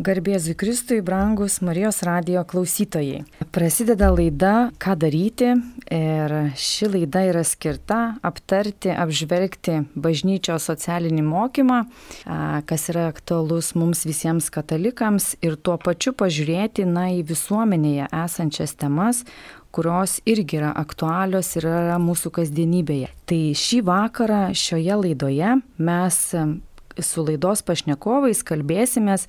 Garbėzui Kristui, brangus Marijos radio klausytojai. Prasideda laida Ką daryti ir ši laida yra skirta aptarti, apžvelgti bažnyčios socialinį mokymą, kas yra aktualus mums visiems katalikams ir tuo pačiu pažiūrėti na, į visuomenėje esančias temas, kurios irgi yra aktualios ir yra mūsų kasdienybėje. Tai šį vakarą šioje laidoje mes su laidos pašnekovais kalbėsimės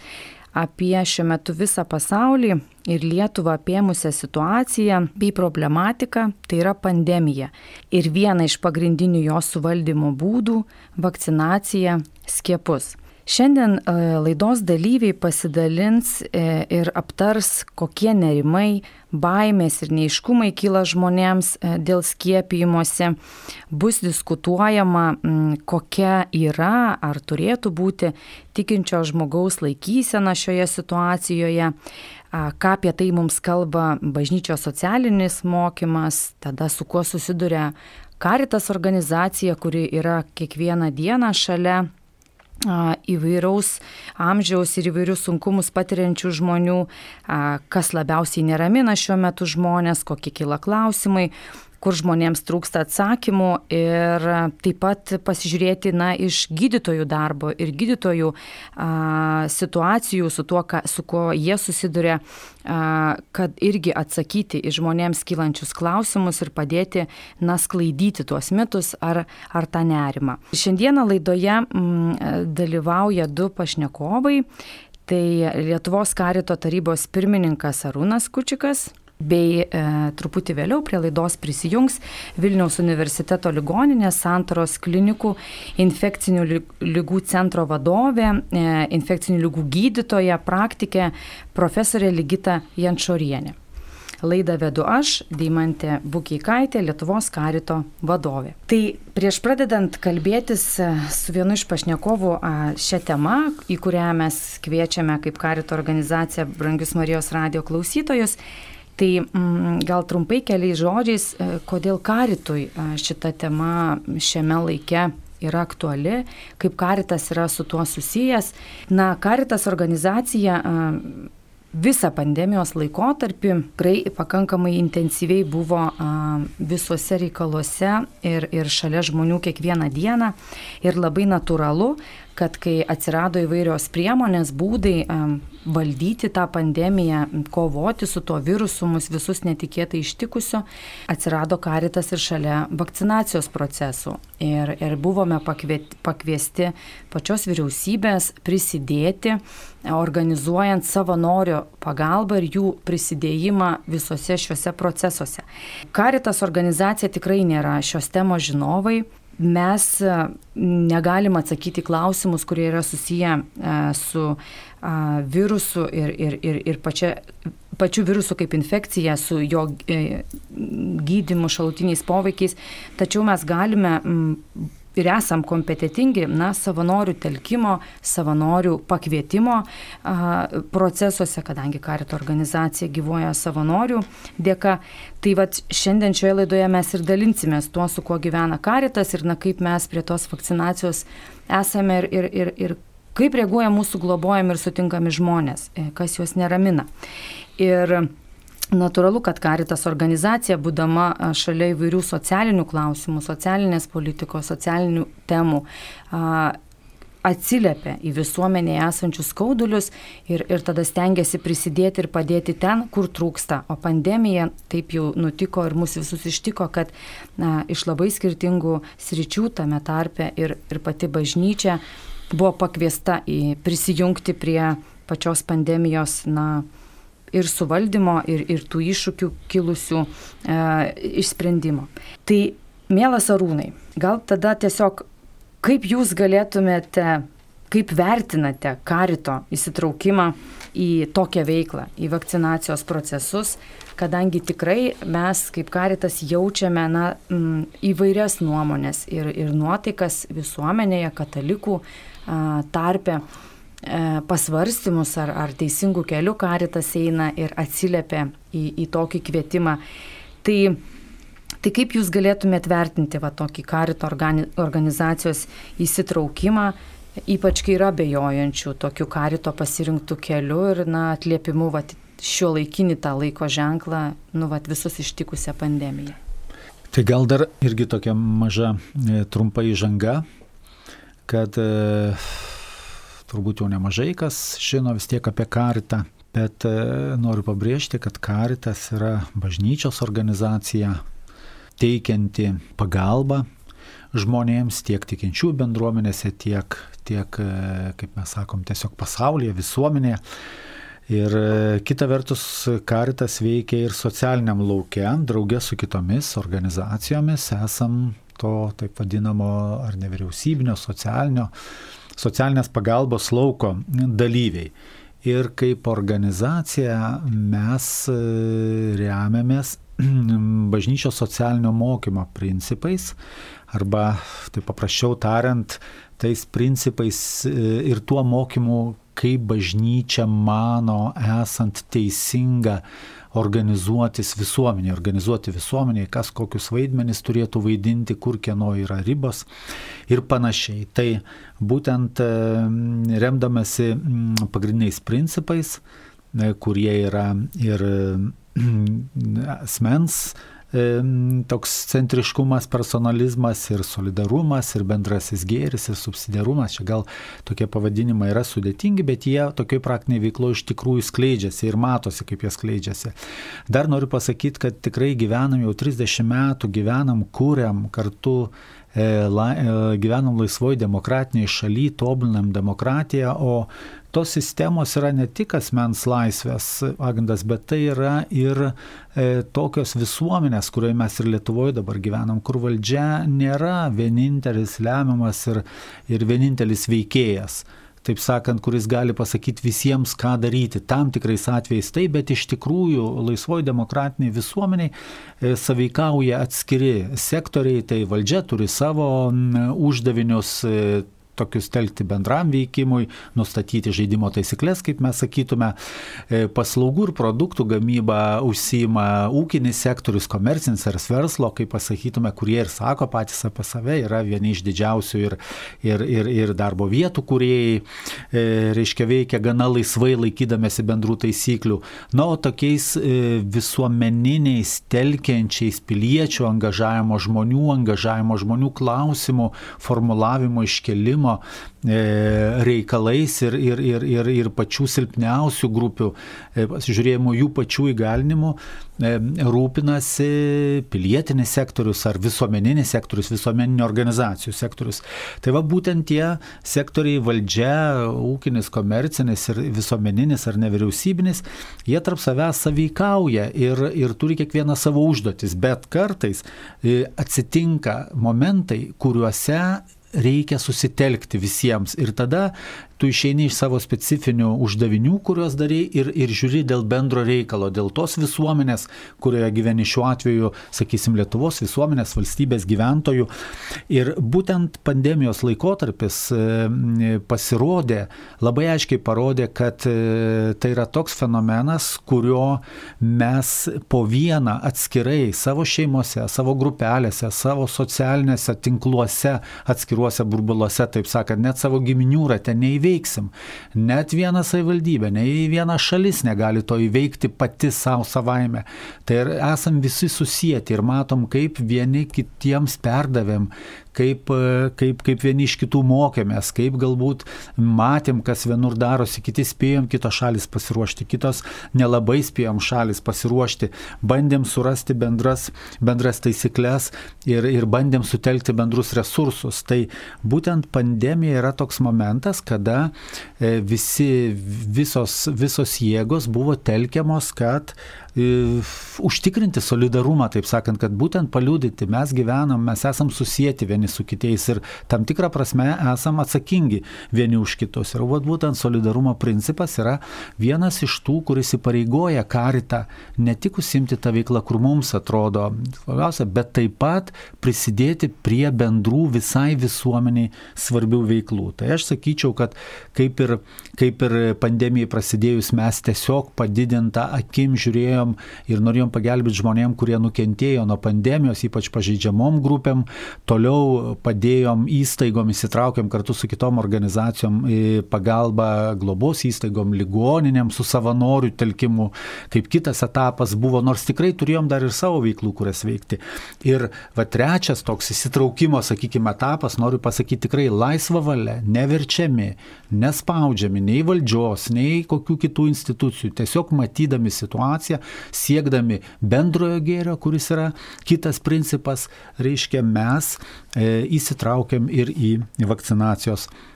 apie šiuo metu visą pasaulį ir Lietuvą apėmusią situaciją bei problematiką, tai yra pandemija. Ir viena iš pagrindinių jos suvaldymo būdų - vakcinacija, skiepus. Šiandien e, laidos dalyviai pasidalins e, ir aptars, kokie nerimai, baimės ir neiškumai kyla žmonėms e, dėl skiepijimosi. Bus diskutuojama, kokia yra ar turėtų būti tikinčio žmogaus laikysena šioje situacijoje ką apie tai mums kalba bažnyčios socialinis mokymas, tada su kuo susiduria Karitas organizacija, kuri yra kiekvieną dieną šalia įvairaus amžiaus ir įvairius sunkumus patiriančių žmonių, kas labiausiai neramina šiuo metu žmonės, kokie kyla klausimai, kur žmonėms trūksta atsakymų ir taip pat pasižiūrėti na, iš gydytojų darbo ir gydytojų a, situacijų su tuo, ka, su kuo jie susiduria, a, kad irgi atsakyti į žmonėms kylančius klausimus ir padėti na, sklaidyti tuos mitus ar, ar tą nerimą. Šiandieną laidoje m, dalyvauja du pašnekovai. Tai Lietuvos karito tarybos pirmininkas Arūnas Kučikas bei e, truputį vėliau prie laidos prisijungs Vilniaus universiteto ligoninės santaros klinikų infekcinių lygų centro vadovė, e, infekcinių lygų gydytoja, praktikė profesorė Ligita Jančorienė. Laidą vedu aš, Deimantė Bukeikaitė, Lietuvos karito vadovė. Tai prieš pradedant kalbėtis e, su vienu iš pašnekovų šią temą, į kurią mes kviečiame kaip karito organizacija Brangius Marijos radio klausytojus, Tai mm, gal trumpai keliais žodžiais, e, kodėl karitui e, šita tema šiame laike yra aktuali, kaip karitas yra su tuo susijęs. Na, karitas organizacija e, visą pandemijos laikotarpį tikrai pakankamai intensyviai buvo visuose reikaluose ir, ir šalia žmonių kiekvieną dieną. Ir labai natūralu, kad kai atsirado įvairios priemonės, būdai valdyti tą pandemiją, kovoti su tuo virusu, mus visus netikėtai ištikusio, atsirado karitas ir šalia vakcinacijos procesų. Ir, ir buvome pakviesti pačios vyriausybės prisidėti, organizuojant savanorio pagalbą ir jų prisidėjimą visose šiuose procesuose. Karitas organizacija tikrai nėra šios temos žinovai, mes negalim atsakyti klausimus, kurie yra susiję su virusų ir, ir, ir, ir pačia, pačiu virusu kaip infekcija su jo e, gydimu, šalutiniais poveikiais, tačiau mes galime ir esam kompetitingi, na, savanorių telkimo, savanorių pakvietimo a, procesuose, kadangi karito organizacija gyvoja savanorių dėka. Tai vad šiandien šioje laidoje mes ir dalinsimės tuo, su kuo gyvena karitas ir na, kaip mes prie tos vakcinacijos esame ir, ir, ir, ir kaip reaguoja mūsų globojami ir sutinkami žmonės, e, kas juos neramina. Ir Natūralu, kad Karitas organizacija, būdama šalia įvairių socialinių klausimų, socialinės politikos, socialinių temų, atsiliepia į visuomenėje esančius skaudulius ir, ir tada stengiasi prisidėti ir padėti ten, kur trūksta. O pandemija taip jau nutiko ir mūsų visus ištiko, kad na, iš labai skirtingų sričių tame tarpe ir, ir pati bažnyčia buvo pakviesta į prisijungti prie pačios pandemijos, na, ir suvaldymo, ir, ir tų iššūkių kilusių e, išsprendimo. Tai, mielas Arūnai, gal tada tiesiog, kaip jūs galėtumėte, kaip vertinate karito įsitraukimą į tokią veiklą, į vakcinacijos procesus, kadangi tikrai mes kaip karitas jaučiame na, įvairias nuomonės ir, ir nuotaikas visuomenėje, katalikų, tarpe pasvarstymus, ar, ar teisingų kelių karitas eina ir atsiliepia į, į tokį kvietimą. Tai, tai kaip jūs galėtumėte vertinti va, tokį karito organi, organizacijos įsitraukimą ypač kai yra bejojančių tokiu karito pasirinktų keliu ir na, atliepimu vat, šio laikinį tą laiko ženklą, nu, vat, visus ištikusią pandemiją. Tai gal dar irgi tokia maža e, trumpa įžanga, kad e, turbūt jau nemažai kas žino vis tiek apie karitą, bet e, noriu pabrėžti, kad karitas yra bažnyčios organizacija teikianti pagalbą žmonėms tiek tikinčių bendruomenėse, tiek, tiek, e, kaip mes sakom, tiesiog pasaulyje, visuomenėje. Ir e, kita vertus, karitas veikia ir socialiniam laukia, draugė su kitomis organizacijomis, esam to taip vadinamo ar nevyriausybinio, socialinio, socialinės pagalbos lauko dalyviai. Ir kaip organizacija mes e, remiamės bažnyčios socialinio mokymo principais, arba, tai paprasčiau tariant, tais principais e, ir tuo mokymu, kaip bažnyčia mano esant teisinga organizuotis visuomenė, organizuoti visuomenė, kas kokius vaidmenis turėtų vaidinti, kur kieno yra ribos ir panašiai. Tai būtent remdamasi pagrindiniais principais, e, kurie yra ir asmens toks centriškumas, personalizmas ir solidarumas ir bendrasis gėris ir subsidiarumas. Čia gal tokie pavadinimai yra sudėtingi, bet jie tokiai praktiniai veiklo iš tikrųjų skleidžiasi ir matosi, kaip jie skleidžiasi. Dar noriu pasakyti, kad tikrai gyvenam jau 30 metų, gyvenam, kūriam kartu e, e, gyvenam laisvoj demokratiniai šaly, tobulinam demokratiją, o tos sistemos yra ne tik asmens laisvės pagrindas, bet tai yra ir e, tokios visuomenės, kurioje mes ir Lietuvoje dabar gyvenam, kur valdžia nėra vienintelis lemiamas ir, ir vienintelis veikėjas taip sakant, kuris gali pasakyti visiems, ką daryti. Tam tikrais atvejais taip, bet iš tikrųjų laisvoji demokratiniai visuomeniai e, saveikauja atskiri sektoriai, tai valdžia turi savo uždavinius, e, tokius telkti bendram veikimui, nustatyti žaidimo taisyklės, kaip mes sakytume, e, paslaugų ir produktų gamyba užsima ūkinis sektorius, komercinis ar verslo, kaip pasakytume, kurie ir sako patys apie save, yra vieni iš didžiausių ir, ir, ir, ir darbo vietų, kurie, reiškia, veikia gana laisvai laikydamėsi bendrų taisyklių. Na, o tokiais e, visuomeniniais, telkiančiais piliečių angažavimo žmonių, angažavimo žmonių klausimų formulavimo iškelimo, saugumo e, reikalais ir, ir, ir, ir, ir pačių silpniausių grupių, e, pasižiūrėjimo jų pačių įgalinimu, e, rūpinasi pilietinis sektorius ar visuomeninis sektorius, visuomeninio organizacijų sektorius. Tai va būtent tie sektoriai valdžia, ūkinis, komercinis ir visuomeninis ar nevyriausybinis, jie tarp savęs saveikauja ir, ir turi kiekvieną savo užduotis, bet kartais atsitinka momentai, kuriuose reikia susitelkti visiems. Ir tada tu išeini iš savo specifinių uždavinių, kuriuos darai ir, ir žiūri dėl bendro reikalo, dėl tos visuomenės, kurioje gyveni šiuo atveju, sakysim, Lietuvos visuomenės, valstybės gyventojų. Ir būtent pandemijos laikotarpis e, pasirodė, labai aiškiai parodė, kad e, tai yra toks fenomenas, kurio mes po vieną atskirai savo šeimose, savo grupelėse, savo socialinėse tinkluose, atskiruose burbuluose, taip sakant, net savo giminių rate neįveikti neįveiksim. Net viena savivaldybė, nei viena šalis negali to įveikti pati savo savaime. Tai esam visi susijęti ir matom, kaip vieni kitiems perdavėm, kaip, kaip, kaip vieni iš kitų mokėmės, kaip galbūt matėm, kas vienur darosi, kiti spėjom, kitos šalis pasiruošti, kitos nelabai spėjom šalis pasiruošti, bandėm surasti bendras, bendras taisyklės ir, ir bandėm sutelkti bendrus resursus. Tai būtent pandemija yra toks momentas, kada e, visi, visos, visos jėgos buvo telkiamos, kad užtikrinti solidarumą, taip sakant, kad būtent paliūdyti, mes gyvenam, mes esam susijęti vieni su kitais ir tam tikrą prasme esam atsakingi vieni už kitus. Ir vat, būtent solidarumo principas yra vienas iš tų, kuris įpareigoja karitą ne tik užsimti tą veiklą, kur mums atrodo svarbiausia, bet taip pat prisidėti prie bendrų visai visuomeniai svarbių veiklų. Tai aš sakyčiau, kad kaip ir, kaip ir pandemijai prasidėjus mes tiesiog padidintą akim žiūrėjome norėjom ir norėjom pagelbėti žmonėm, kurie nukentėjo nuo pandemijos, ypač pažeidžiamom grupėm. Toliau padėjom įstaigom, įsitraukėm kartu su kitom organizacijom pagalbą globos įstaigom, ligoninėm su savanorių telkimu, kaip kitas etapas buvo, nors tikrai turėjom dar ir savo veiklų, kurias veikti. Ir va trečias toks įsitraukimo, sakykime, etapas, noriu pasakyti tikrai laisva valia, neverčiami, nespaudžiami nei valdžios, nei kokių kitų institucijų, tiesiog matydami situaciją, siekdami bendrojo gėrio, kuris yra kitas principas, reiškia mes e, įsitraukiam ir į vakcinacijos e,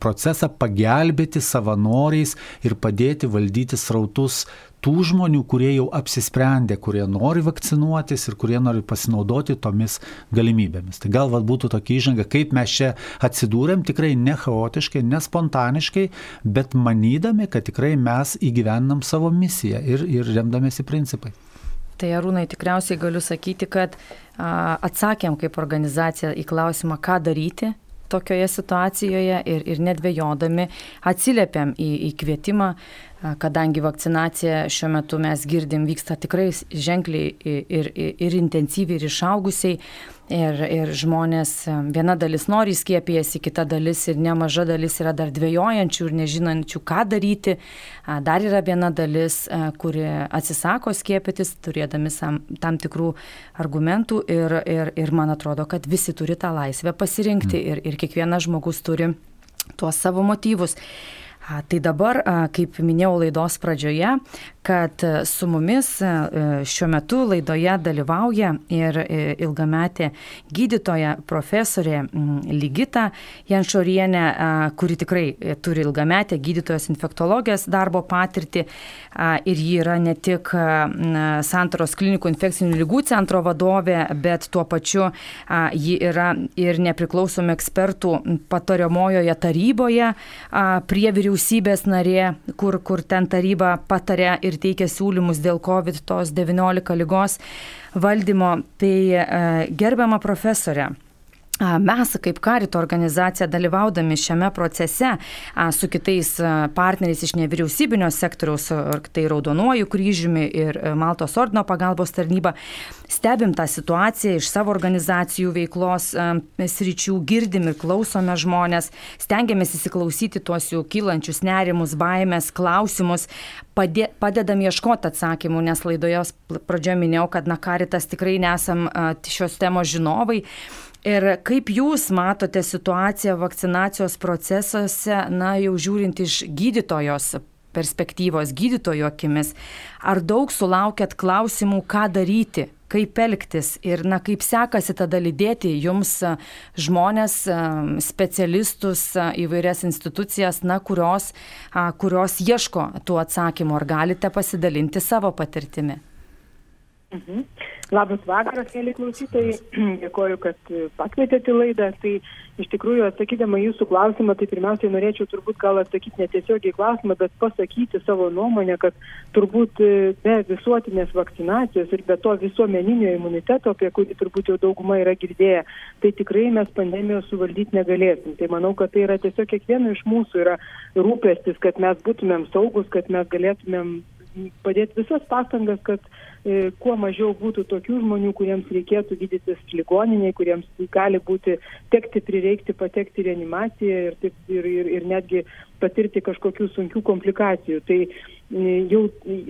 procesą, pagelbėti savanoriais ir padėti valdyti srautus tų žmonių, kurie jau apsisprendė, kurie nori vakcinuotis ir kurie nori pasinaudoti tomis galimybėmis. Tai gal vat, būtų tokia įžanga, kaip mes čia atsidūrėm, tikrai ne chaotiškai, ne spontaniškai, bet manydami, kad tikrai mes įgyvendam savo misiją ir, ir remdamėsi principai. Tai Arūnai tikriausiai galiu sakyti, kad a, atsakėm kaip organizacija į klausimą, ką daryti tokioje situacijoje ir, ir nedvėjodami atsiliepėm į, į kvietimą kadangi vakcinacija šiuo metu mes girdim vyksta tikrai ženkliai ir, ir, ir intensyviai ir išaugusiai. Ir, ir žmonės, viena dalis nori skiepijasi, kita dalis ir nemaža dalis yra dar dvėjojančių ir nežinančių, ką daryti. Dar yra viena dalis, kuri atsisako skiepytis, turėdami tam, tam tikrų argumentų ir, ir, ir man atrodo, kad visi turi tą laisvę pasirinkti mm. ir, ir kiekvienas žmogus turi tuos savo motyvus. Tai dabar, kaip minėjau laidos pradžioje, kad su mumis šiuo metu laidoje dalyvauja ir ilgametė gydytoja profesorė Ligita Janšorienė, kuri tikrai turi ilgametę gydytojos infektologijos darbo patirtį ir ji yra ne tik Santaros klinikų infekcinių lygų centro vadovė, bet tuo pačiu ji yra ir nepriklausomų ekspertų patariamojoje taryboje prie vyriausybės narė, kur, kur ten taryba patarė ir teikia siūlymus dėl COVID-19 lygos valdymo. Tai e, gerbiama profesorė. Mes kaip karito organizacija dalyvaudami šiame procese su kitais partneriais iš nevyriausybinio sektoriaus, tai Raudonuoju kryžiumi ir e, Maltos ordino pagalbos tarnyba, stebim tą situaciją iš savo organizacijų veiklos sričių, girdim ir klausome žmonės, stengiamės įsiklausyti tuos jų kylančius nerimus, baimės, klausimus, padė, padedam ieškoti atsakymų, nes laidoje pradžioje minėjau, kad na karitas tikrai nesam šios temos žinovai. Ir kaip Jūs matote situaciją vakcinacijos procesuose, na jau žiūrint iš gydytojos perspektyvos, gydytojo akimis, ar daug sulaukėt klausimų, ką daryti, kaip elgtis ir na, kaip sekasi tada lydėti jums žmonės, specialistus, įvairias institucijas, na, kurios, kurios ieško tų atsakymų, ar galite pasidalinti savo patirtimi? Mhm. Labas vakaras, mėly klausytojai. Dėkoju, kad pakvietėte laidą. Tai iš tikrųjų, atsakydama jūsų klausimą, tai pirmiausiai norėčiau turbūt gal atsakyti netiesiogiai klausimą, bet pasakyti savo nuomonę, kad turbūt e, be visuotinės vakcinacijos ir be to visuomeninio imuniteto, apie kurį turbūt jau dauguma yra girdėję, tai tikrai mes pandemijos suvaldyti negalėsim. Tai manau, kad tai yra tiesiog kiekvieno iš mūsų yra rūpestis, kad mes būtumėm saugus, kad mes galėtumėm padėti visas pastangas, kad E, kuo mažiau būtų tokių žmonių, kuriems reikėtų gydytis ligoniniai, kuriems gali būti tekti prireikti patekti reanimaciją ir, taip, ir, ir, ir netgi patirti kažkokių sunkių komplikacijų. Tai jau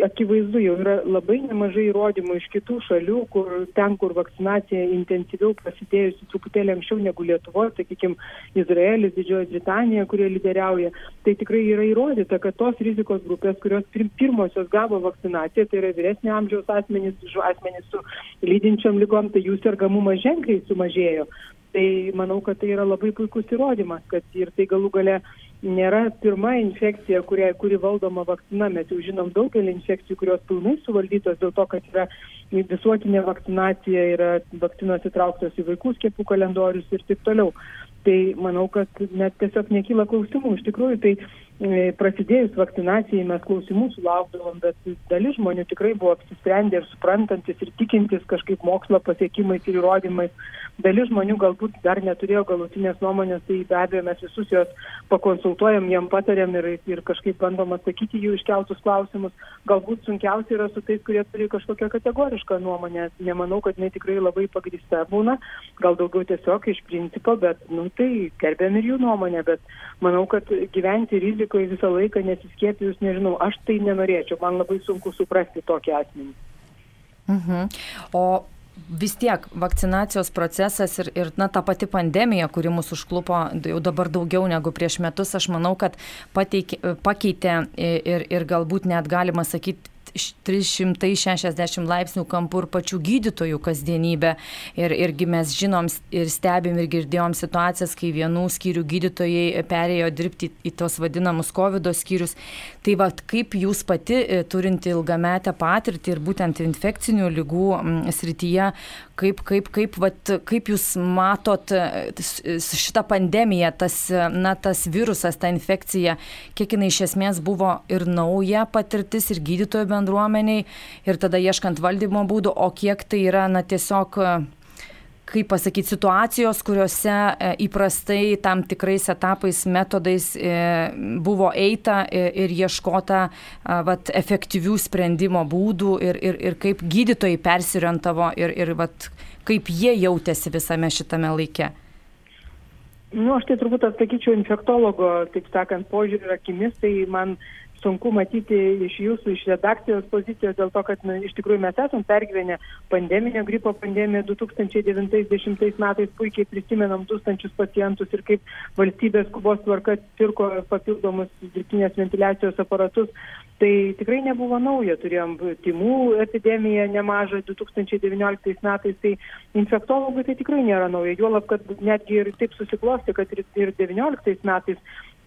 akivaizdu, jau yra labai nemažai įrodymų iš kitų šalių, kur ten, kur vakcinacija intensyviau prasidėjusi truputėlį anksčiau negu Lietuvoje, sakykime, Izraelis, Didžioji Britanija, kurie lyderiauja, tai tikrai yra įrodyta, kad tos rizikos grupės, kurios pirmosios gavo vakcinaciją, tai yra vyresnio amžiaus asmenys, asmenys su lydinčiom lygom, tai jų sergamumas ženkliai sumažėjo. Tai manau, kad tai yra labai puikus įrodymas, kad ir tai galų gale nėra pirma infekcija, kuria, kuri valdoma vakcina. Mes jau žinom daugelį infekcijų, kurios pilnai suvaldytos dėl to, kad yra visuotinė vakcinacija, yra vakcinos įtrauktos į vaikų skiepų kalendorius ir taip toliau. Tai manau, kad net tiesiog nekyla klausimų. Iš tikrųjų, tai prasidėjus vakcinacijai mes klausimų sulaukdavom, bet dalis žmonių tikrai buvo apsisprendę ir suprantantis ir tikintis kažkaip mokslo pasiekimais ir įrodymais. Dalis žmonių galbūt dar neturėjo galutinės nuomonės, tai be abejo mes visus juos pakonsultuojam, jiem patarėm ir, ir kažkaip bandom atsakyti jų iškeltus klausimus. Galbūt sunkiausia yra su tais, kurie turi kažkokią kategorišką nuomonę. Nemanau, kad jinai tikrai labai pagrįsta būna, gal daugiau tiesiog iš principo, bet, nu, tai gerbėm ir jų nuomonę, bet manau, kad gyventi rizikoje visą laiką nesiskiepijus, nežinau, aš tai nenorėčiau, man labai sunku suprasti tokį asmenį. Mhm. O vis tiek vakcinacijos procesas ir, ir na, ta pati pandemija, kuri mūsų užklupo jau dabar daugiau negu prieš metus, aš manau, kad pateikė, pakeitė ir, ir galbūt net galima sakyti 360 laipsnių kampų ir pačių gydytojų kasdienybę. Ir, irgi mes žinom ir stebim ir girdėjom situacijas, kai vienų skyrių gydytojai perėjo dirbti į tos vadinamus COVID skyrius. Tai va, kaip jūs pati e, turinti ilgametę patirtį ir būtent infekcinių lygų srityje, kaip, kaip, kaip, vat, kaip jūs matot e, šitą pandemiją, tas, e, na, tas virusas, ta infekcija, kiek jinai iš esmės buvo ir nauja patirtis ir gydytojų bendruomenė bendruomeniai ir tada ieškant valdymo būdų, o kiek tai yra, na, tiesiog kaip pasakyti, situacijos, kuriuose e, įprastai tam tikrais etapais, metodais e, buvo eita e, ir ieškota vat, efektyvių sprendimo būdų ir, ir, ir kaip gydytojai persirientavo ir, ir vat, kaip jie jautėsi visame šitame laike. Nu, aš tai turbūt atsakyčiau infektologo, taip sakant, požiūrį akimis, tai man sunku matyti iš jūsų, iš redakcijos pozicijos, dėl to, kad na, iš tikrųjų mes esam pergyvenę pandeminio gripo pandemiją 2090 metais, puikiai prisimenam tūkstančius pacientus ir kaip valstybės skubos tvarka pirko papildomus dirbtinės ventiliacijos aparatus. Tai tikrai nebuvo nauja, turėjom timų epidemiją nemažą 2019 metais, tai infektologui tai tikrai nėra nauja, juolab, kad netgi ir taip susiklosti, kad ir 2019 metais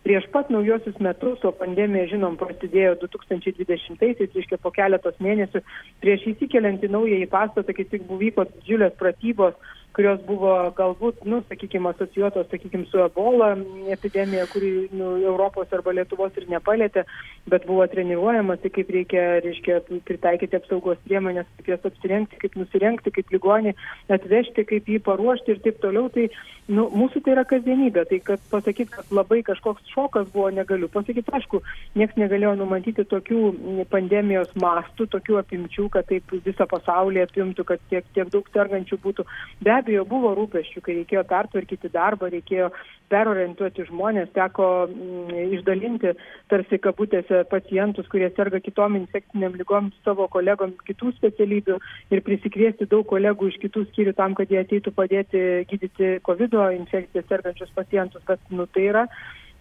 prieš pat naujuosius metus, o pandemija, žinom, prasidėjo 2020-aisiais, reiškia po keletos mėnesių, prieš įsikeliant į naują į pastatą, kai tik vyko didžiulės pratybos, kurios buvo galbūt, nu, sakykime, asocijuotos, sakykime, su ebola epidemija, kuri nu, Europos arba Lietuvos ir nepalėtė, bet buvo treniruojamas, tai kaip reikia, reiškia, pritaikyti apsaugos priemonės, kaip jas apsirengti, kaip nusirengti, kaip ligonį atvežti, kaip jį paruošti ir taip toliau. Tai nu, mūsų tai yra kasdienybė. Tai kad pasakyti, kad labai kažkoks šokas buvo, negaliu pasakyti. Aišku, niekas negalėjo numatyti tokių pandemijos mastų, tokių apimčių, kad taip visą pasaulį apimtų, kad tiek, tiek daug sergančių būtų. Be abejo buvo rūpeščių, kai reikėjo pertvarkyti darbą, reikėjo perorientuoti žmonės, teko mm, išdalinti tarsi kabutėse pacientus, kurie serga kitom infekciniam lygom savo kolegom kitų specialybių ir prisikviesti daug kolegų iš kitų skyrių tam, kad jie ateitų padėti gydyti COVID infekciją sergančius pacientus, bet nu, tai yra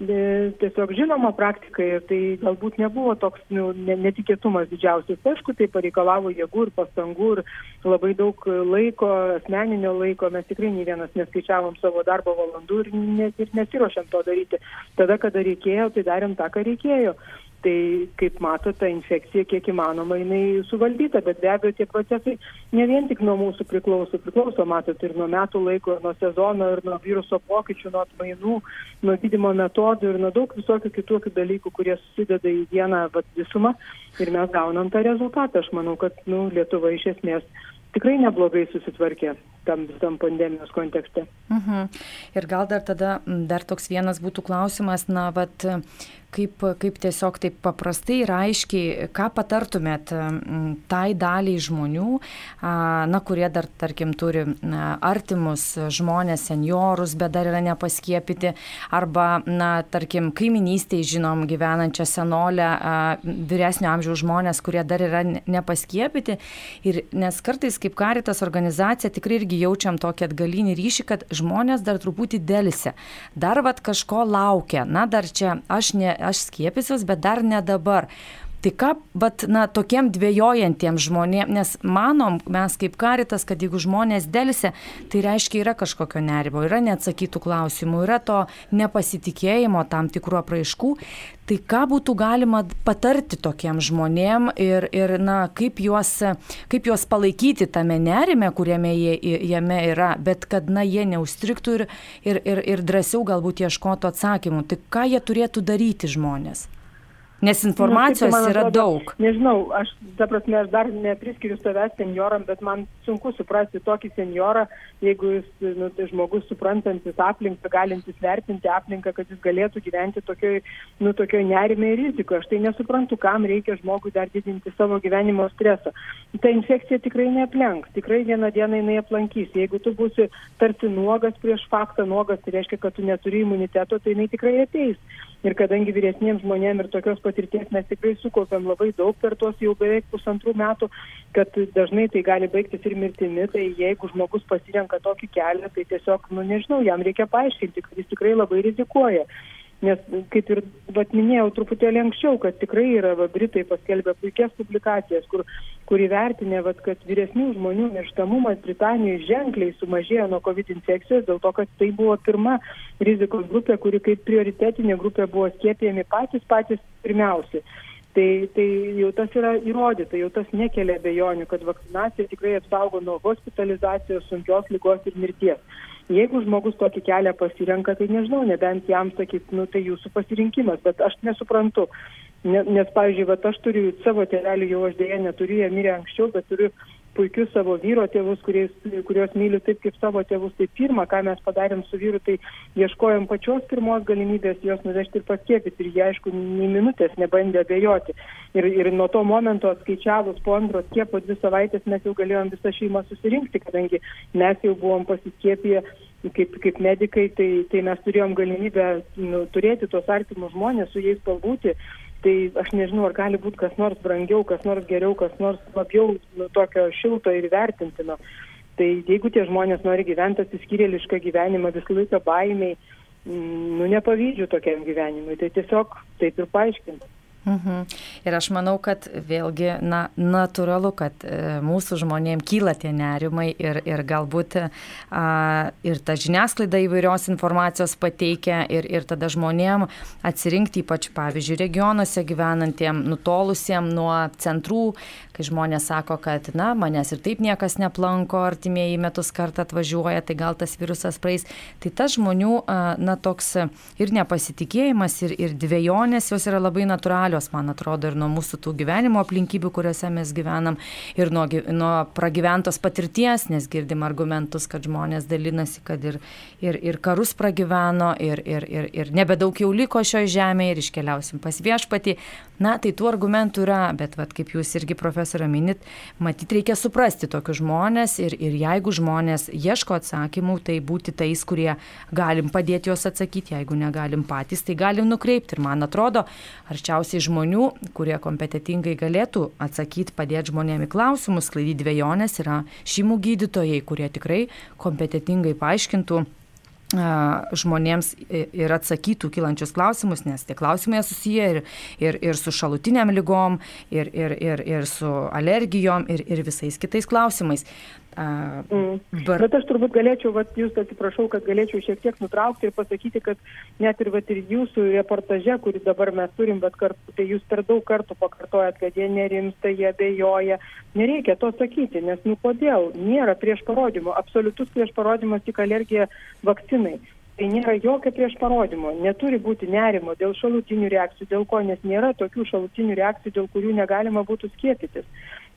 tiesiog žinoma praktika ir tai galbūt nebuvo toks nu, netikėtumas didžiausias. Aišku, tai pareikalavo jėgų ir pastangų ir labai daug laiko, asmeninio laiko. Mes tikrai nei vienas neskaičiavom savo darbo valandų ir, net, ir nesiuošėm to daryti. Tada, kada reikėjo, tai darėm tą, ką reikėjo tai kaip matot ta infekcija kiek įmanoma jinai suvaldyta bet be abejo tie procesai ne vien tik nuo mūsų priklauso priklauso matot ir nuo metų laiko ir nuo sezono ir nuo viruso pokyčių nuo atmainų nuo gydymo metodų ir nuo daug visokių kitokių dalykų kurie susideda į vieną vat visumą ir mes gaunam tą rezultatą aš manau kad nu lietuva iš esmės tikrai neblogai susitvarkė tam visam pandemijos kontekste. Uh mhm. -huh. Ir gal dar tada dar toks vienas būtų klausimas, na, vat, kaip, kaip tiesiog taip paprastai ir aiškiai, ką patartumėt tai daliai žmonių, na, kurie dar, tarkim, turi artimus žmonės, seniorus, bet dar yra nepaskiepyti, arba, na, tarkim, kaiminystėje žinom gyvenančią senolę, vyresnio amžiaus žmonės, kurie dar yra nepaskiepyti. Ir nes kartais kaip karitas organizacija tikrai irgi jaučiam tokį atgalinį ryšį, kad žmonės dar truputį dėlse, dar vad kažko laukia, na dar čia aš, ne, aš skiepysiuos, bet dar ne dabar. Tai ką, bet, na, tokiem dvėjojantiems žmonėms, nes manom, mes kaip karitas, kad jeigu žmonės dėlse, tai reiškia yra kažkokio nerimo, yra neatsakytų klausimų, yra to nepasitikėjimo tam tikrų apraiškų. Tai ką būtų galima patarti tokiem žmonėm ir, ir na, kaip, juos, kaip juos palaikyti tame nerime, kuriame jie, jame yra, bet kad na, jie neustriktų ir, ir, ir, ir drąsiau galbūt ieškotų atsakymų. Tai ką jie turėtų daryti žmonės? Nes nu, informacijos nu, yra atrodo, daug. Nežinau, aš, ta prasme, aš dar nepriskiriu savęs senioram, bet man sunku suprasti tokį seniorą, jeigu jis, nu, tai žmogus suprantantis aplinką, galintis vertinti aplinką, kad jis galėtų gyventi tokioj, nu, tokioj nerimė ir rizikoje. Aš tai nesuprantu, kam reikia žmogui dar didinti savo gyvenimo stresą. Ta infekcija tikrai neaplenks, tikrai vieną dieną jinai aplankys. Jeigu tu būsi tarsi nuogas prieš faktą, nuogas tai reiškia, kad tu neturi imuniteto, tai jinai tikrai ateis. Ir kadangi vyresniems žmonėms ir tokios patirties mes tikrai sukaupėm labai daug per tuos jau beveik pusantrų metų, kad dažnai tai gali baigtis ir mirtimi, tai jeigu žmogus pasirenka tokį kelią, tai tiesiog, nu nežinau, jam reikia paaiškinti, kad jis tikrai labai rizikuoja. Nes, kaip ir vat, minėjau truputėlį anksčiau, kad tikrai yra, va, Britai paskelbė puikias publikacijas, kur, kur įvertinė, vat, kad vyresnių žmonių mirštamumas Britanijoje ženkliai sumažėjo nuo COVID infekcijos, dėl to, kad tai buvo pirma rizikos grupė, kuri kaip prioritetinė grupė buvo skiepijami patys patys pirmiausi. Tai, tai jau tas yra įrodyta, jau tas nekelia bejonių, kad vakcinacija tikrai apsaugo nuo hospitalizacijos, sunkios lygos ir mirties. Jeigu žmogus tokį kelią pasirenka, tai nežinau, nebent jam sakyt, nu tai jūsų pasirinkimas, bet aš nesuprantu. Ne, nes, pavyzdžiui, vat, aš turiu savo tėvelių, jau aš dėja neturiu, jie mirė anksčiau, bet turiu puikius savo vyro tėvus, kuriais, kuriuos myliu taip kaip savo tėvus. Tai pirmą, ką mes padarėm su vyru, tai ieškojom pačios pirmos galimybės juos nuvežti ir paskiepyti. Ir jie, aišku, nei minutės nebandė abejoti. Ir, ir nuo to momento atskaičiavus po antro skiepo dvi savaitės mes jau galėjom visą šeimą susirinkti, kadangi mes jau buvom pasiskiepiję kaip, kaip medikai, tai, tai mes turėjom galimybę nu, turėti tos artimus žmonės, su jais pabūti tai aš nežinau, ar gali būti kas nors brangiau, kas nors geriau, kas nors labiau nu, tokio šilto ir vertintino. Tai jeigu tie žmonės nori gyventi atsiskyrėlišką gyvenimą visą laiką baimiai, mm, nu nepavydžiu tokiam gyvenimui, tai tiesiog taip ir paaiškinti. Mhm. Ir aš manau, kad vėlgi, na, natūralu, kad e, mūsų žmonėms kyla tie nerimai ir, ir galbūt a, ir ta žiniasklaida įvairios informacijos pateikia ir, ir tada žmonėm atsirinkti, ypač, pavyzdžiui, regionuose gyvenantiem, nutolusiem nuo centrų, kai žmonės sako, kad, na, manęs ir taip niekas neplanko, artimieji metus kartą atvažiuoja, tai gal tas virusas praeis. Tai tas žmonių, na, toks ir nepasitikėjimas, ir, ir dviejonės jos yra labai natūralios man atrodo, ir nuo mūsų tų gyvenimo aplinkybių, kuriuose mes gyvenam, ir nuo, nuo pragyventos patirties, nes girdim argumentus, kad žmonės dalinasi, kad ir, ir, ir karus pragyveno, ir, ir, ir, ir nebedaug jau liko šioje žemėje, ir iškeliausim pas viešpatį. Na, tai tų argumentų yra, bet, vat, kaip jūs irgi profesorą minit, matyt, reikia suprasti tokius žmonės ir, ir jeigu žmonės ieško atsakymų, tai būti tais, kurie galim padėti juos atsakyti, jeigu negalim patys, tai galim nukreipti. Ir man atrodo, arčiausiai žmonių, kurie kompetitingai galėtų atsakyti, padėti žmonėmi klausimus, sklaidyti dviejonės, yra šeimų gydytojai, kurie tikrai kompetitingai paaiškintų žmonėms ir atsakytų kilančius klausimus, nes tie klausimai susiję ir, ir, ir su šalutiniam lygom, ir, ir, ir, ir su alergijom, ir, ir visais kitais klausimais. Mm. Bar... Bet aš turbūt galėčiau, vat, jūs atsiprašau, kad galėčiau šiek tiek nutraukti ir pasakyti, kad net ir, vat, ir jūsų reportaže, kurį dabar mes turim, bet kartu, tai jūs per daug kartų pakartojat, kad jie nerimsta, jie bejoja. Nereikia to sakyti, nes nu kodėl? Nėra prieš parodymų. Absoliutus prieš parodymas tik alergija vakcinai. Tai nėra jokio prieš parodymo, neturi būti nerimo dėl šalutinių reakcijų, dėl ko, nes nėra tokių šalutinių reakcijų, dėl kurių negalima būtų skiepytis.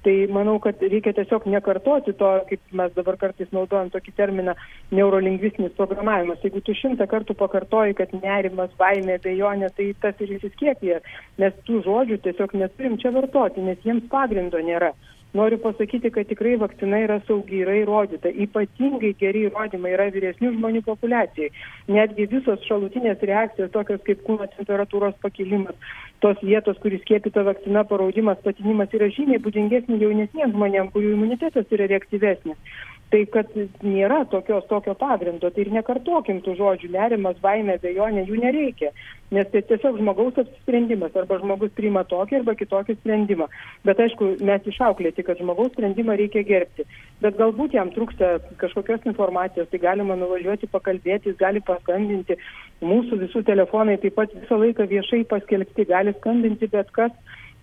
Tai manau, kad reikia tiesiog nekartoti to, kaip mes dabar kartais naudojam tokį terminą neurolingvistinis programavimas. Jeigu tu šimtą kartų pakartoji, kad nerimas, baimė, bejonė, tai tas ir įsiskiepija, nes tų žodžių tiesiog neturim čia vartoti, nes jiems pagrindo nėra. Noriu pasakyti, kad tikrai vakcina yra saugi, yra įrodyta. Ypatingai geri įrodymai yra vyresnių žmonių populiacijai. Netgi visos šalutinės reakcijos, tokios kaip kūno temperatūros pakilimas, tos vietos, kuris skiepita vakcina, paraudimas, patinimas yra žymiai būdingesni jaunesniems žmonėms, kurių imunitetas yra reaktyvesnis. Tai kad nėra tokios, tokio pagrindo, tai ir nekartokim tų žodžių, nerimas, baimė, bejonė, jų nereikia. Nes tai tiesiog žmogaus apsisprendimas, arba žmogus priima tokį arba kitokį sprendimą. Bet aišku, mes išauklėti, kad žmogaus sprendimą reikia gerbti. Bet galbūt jam trūksta kažkokios informacijos, tai galima nuvažiuoti pakalbėti, jis gali paskambinti. Mūsų visų telefonai taip pat visą laiką viešai paskelbti, gali skambinti bet kas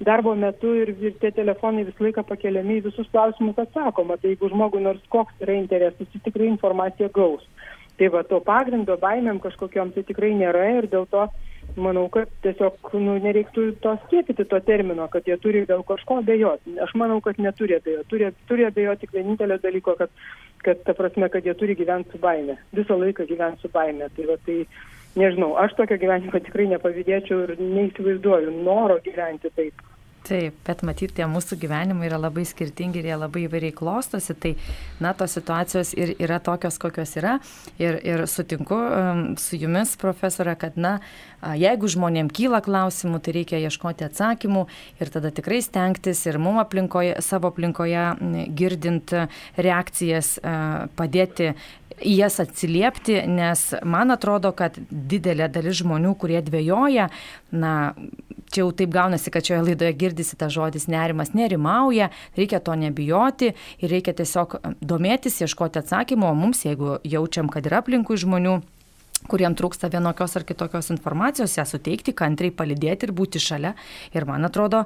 darbo metu ir, ir tie telefonai visą laiką pakeliami visus klausimus atsakoma. Tai jeigu žmogui nors koks yra interesas, jis tikrai informaciją gaus. Tai va, to pagrindo baimėm kažkokiam tai tikrai nėra ir dėl to manau, kad tiesiog nu, nereiktų to skiepyti to termino, kad jie turi dėl kažko abejoti. Aš manau, kad neturi abejoti. Turi, turi abejoti tik vienintelio dalyko, kad, kad ta prasme, kad jie turi gyventi su baime. Visą laiką gyventi su baime. Tai, va, tai nežinau, aš tokio gyvenimo tikrai nepavydėčiau ir neįsivaizduoju noro gyventi taip. Taip, bet matyti, tie mūsų gyvenimai yra labai skirtingi ir jie labai įvairiai klostosi, tai, na, tos situacijos ir yra tokios, kokios yra. Ir, ir sutinku um, su jumis, profesorė, kad, na, jeigu žmonėm kyla klausimų, tai reikia ieškoti atsakymų ir tada tikrai stengtis ir mum aplinkoje, savo aplinkoje girdint reakcijas, padėti į jas atsiliepti, nes man atrodo, kad didelė dalis žmonių, kurie dvėjoja, na, čia jau taip gaunasi, kad šioje laidoje girdisi tas žodis nerimas, nerimauja, reikia to nebijoti ir reikia tiesiog domėtis, ieškoti atsakymų, o mums, jeigu jaučiam, kad yra aplinkui žmonių, kuriem trūksta vienokios ar kitokios informacijos, ją suteikti, kantriai palidėti ir būti šalia. Ir man atrodo,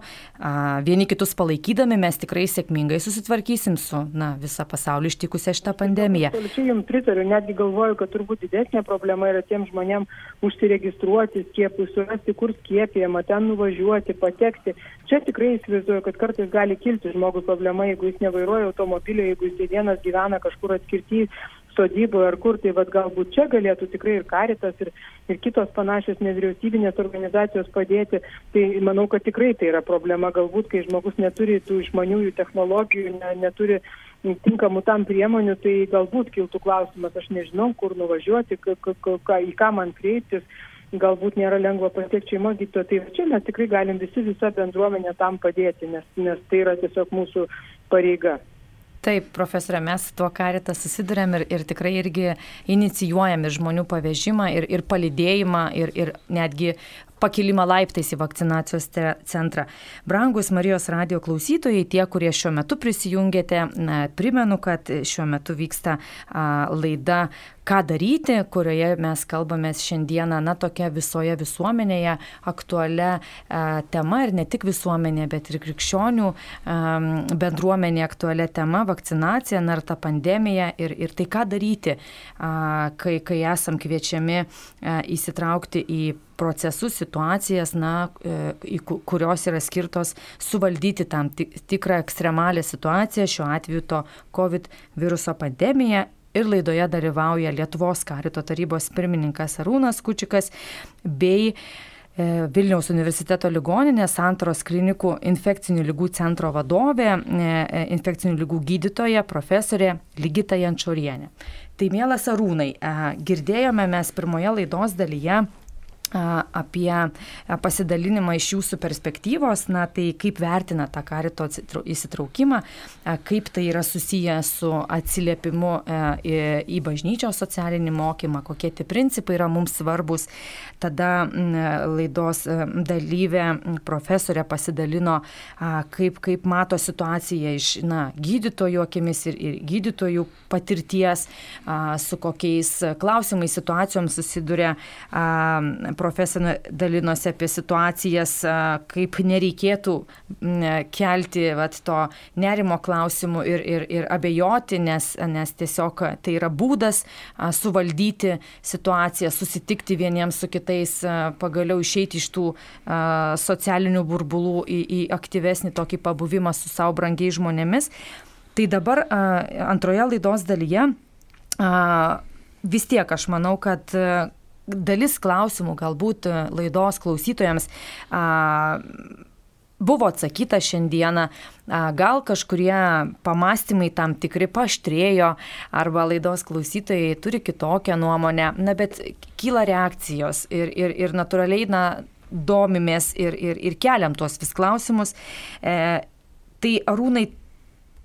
vieni kitus palaikydami mes tikrai sėkmingai susitvarkysim su na, visą pasaulį ištikusią šitą pandemiją. Absoliučiai jums pritariu, netgi galvoju, kad turbūt didesnė problema yra tiem žmonėm užsiregistruoti skiepui, surasti, kur skiepijama, ten nuvažiuoti, patekti. Čia tikrai įsivaizduoju, kad kartais gali kilti žmogui problema, jeigu jis nevairuoja automobilio, jeigu jis vienas gyvena kažkur atskirti sodyboje ar kur, tai vad galbūt čia galėtų tikrai ir karitas, ir, ir kitos panašios nevyriausybinės organizacijos padėti. Tai manau, kad tikrai tai yra problema, galbūt kai žmogus neturi tų išmaniųjų technologijų, ne, neturi tinkamų tam priemonių, tai galbūt kiltų klausimas, aš nežinau, kur nuvažiuoti, į ką man kreiptis galbūt nėra lengva pasiekti šeimos gydytoją. Tai čia mes tikrai galim visi, visa bendruomenė tam padėti, nes, nes tai yra tiesiog mūsų pareiga. Taip, profesorė, mes tuo karitą susidurėm ir, ir tikrai irgi inicijuojam ir žmonių pavežimą, ir, ir palidėjimą, ir, ir netgi pakilimą laiptais į vakcinacijos centrą. Brangus Marijos radio klausytojai, tie, kurie šiuo metu prisijungėte, primenu, kad šiuo metu vyksta laida ką daryti, kurioje mes kalbame šiandieną, na, tokia visoje visuomenėje aktualia a, tema ir ne tik visuomenė, bet ir krikščionių a, bendruomenė aktualia tema - vakcinacija, na ir ta pandemija ir, ir tai ką daryti, a, kai, kai esam kviečiami a, įsitraukti į procesus, situacijas, na, e, kurios yra skirtos suvaldyti tam tikrą ekstremalią situaciją, šiuo atveju to COVID viruso pandemiją. Ir laidoje dalyvauja Lietuvos karito tarybos pirmininkas Arūnas Kučikas bei e, Vilniaus universiteto ligoninės Santaros klinikų infekcinių lygų centro vadovė, e, infekcinių lygų gydytoja, profesorė Ligita Jančiorienė. Tai mielas Arūnai, girdėjome mes pirmoje laidos dalyje apie pasidalinimą iš jūsų perspektyvos, na tai kaip vertina tą karito įsitraukimą, kaip tai yra susiję su atsiliepimu į bažnyčios socialinį mokymą, kokie tie principai yra mums svarbus. Tada laidos dalyvė profesorė pasidalino, kaip, kaip mato situaciją iš na, gydytojų akimis ir, ir gydytojų patirties, su kokiais klausimais, situacijoms susiduria profesorė dalinosi apie situacijas, kaip nereikėtų kelti vat, to nerimo klausimų ir, ir, ir abejoti, nes, nes tiesiog tai yra būdas suvaldyti situaciją, susitikti vieniems su kitais, pagaliau išeiti iš tų socialinių burbulų į, į aktyvesnį tokį pabuvimą su savo brangiai žmonėmis. Tai dabar antroje laidos dalyje vis tiek aš manau, kad dalis klausimų galbūt e, laidos klausytojams a, buvo atsakyta šiandieną, gal kažkurie pamastymai tam tikri paštrėjo arba laidos klausytojai turi kitokią nuomonę, na bet kyla reakcijos ir, ir, ir natūraliai, na, domimės ir, ir, ir keliam tuos vis klausimus. E, tai arūnai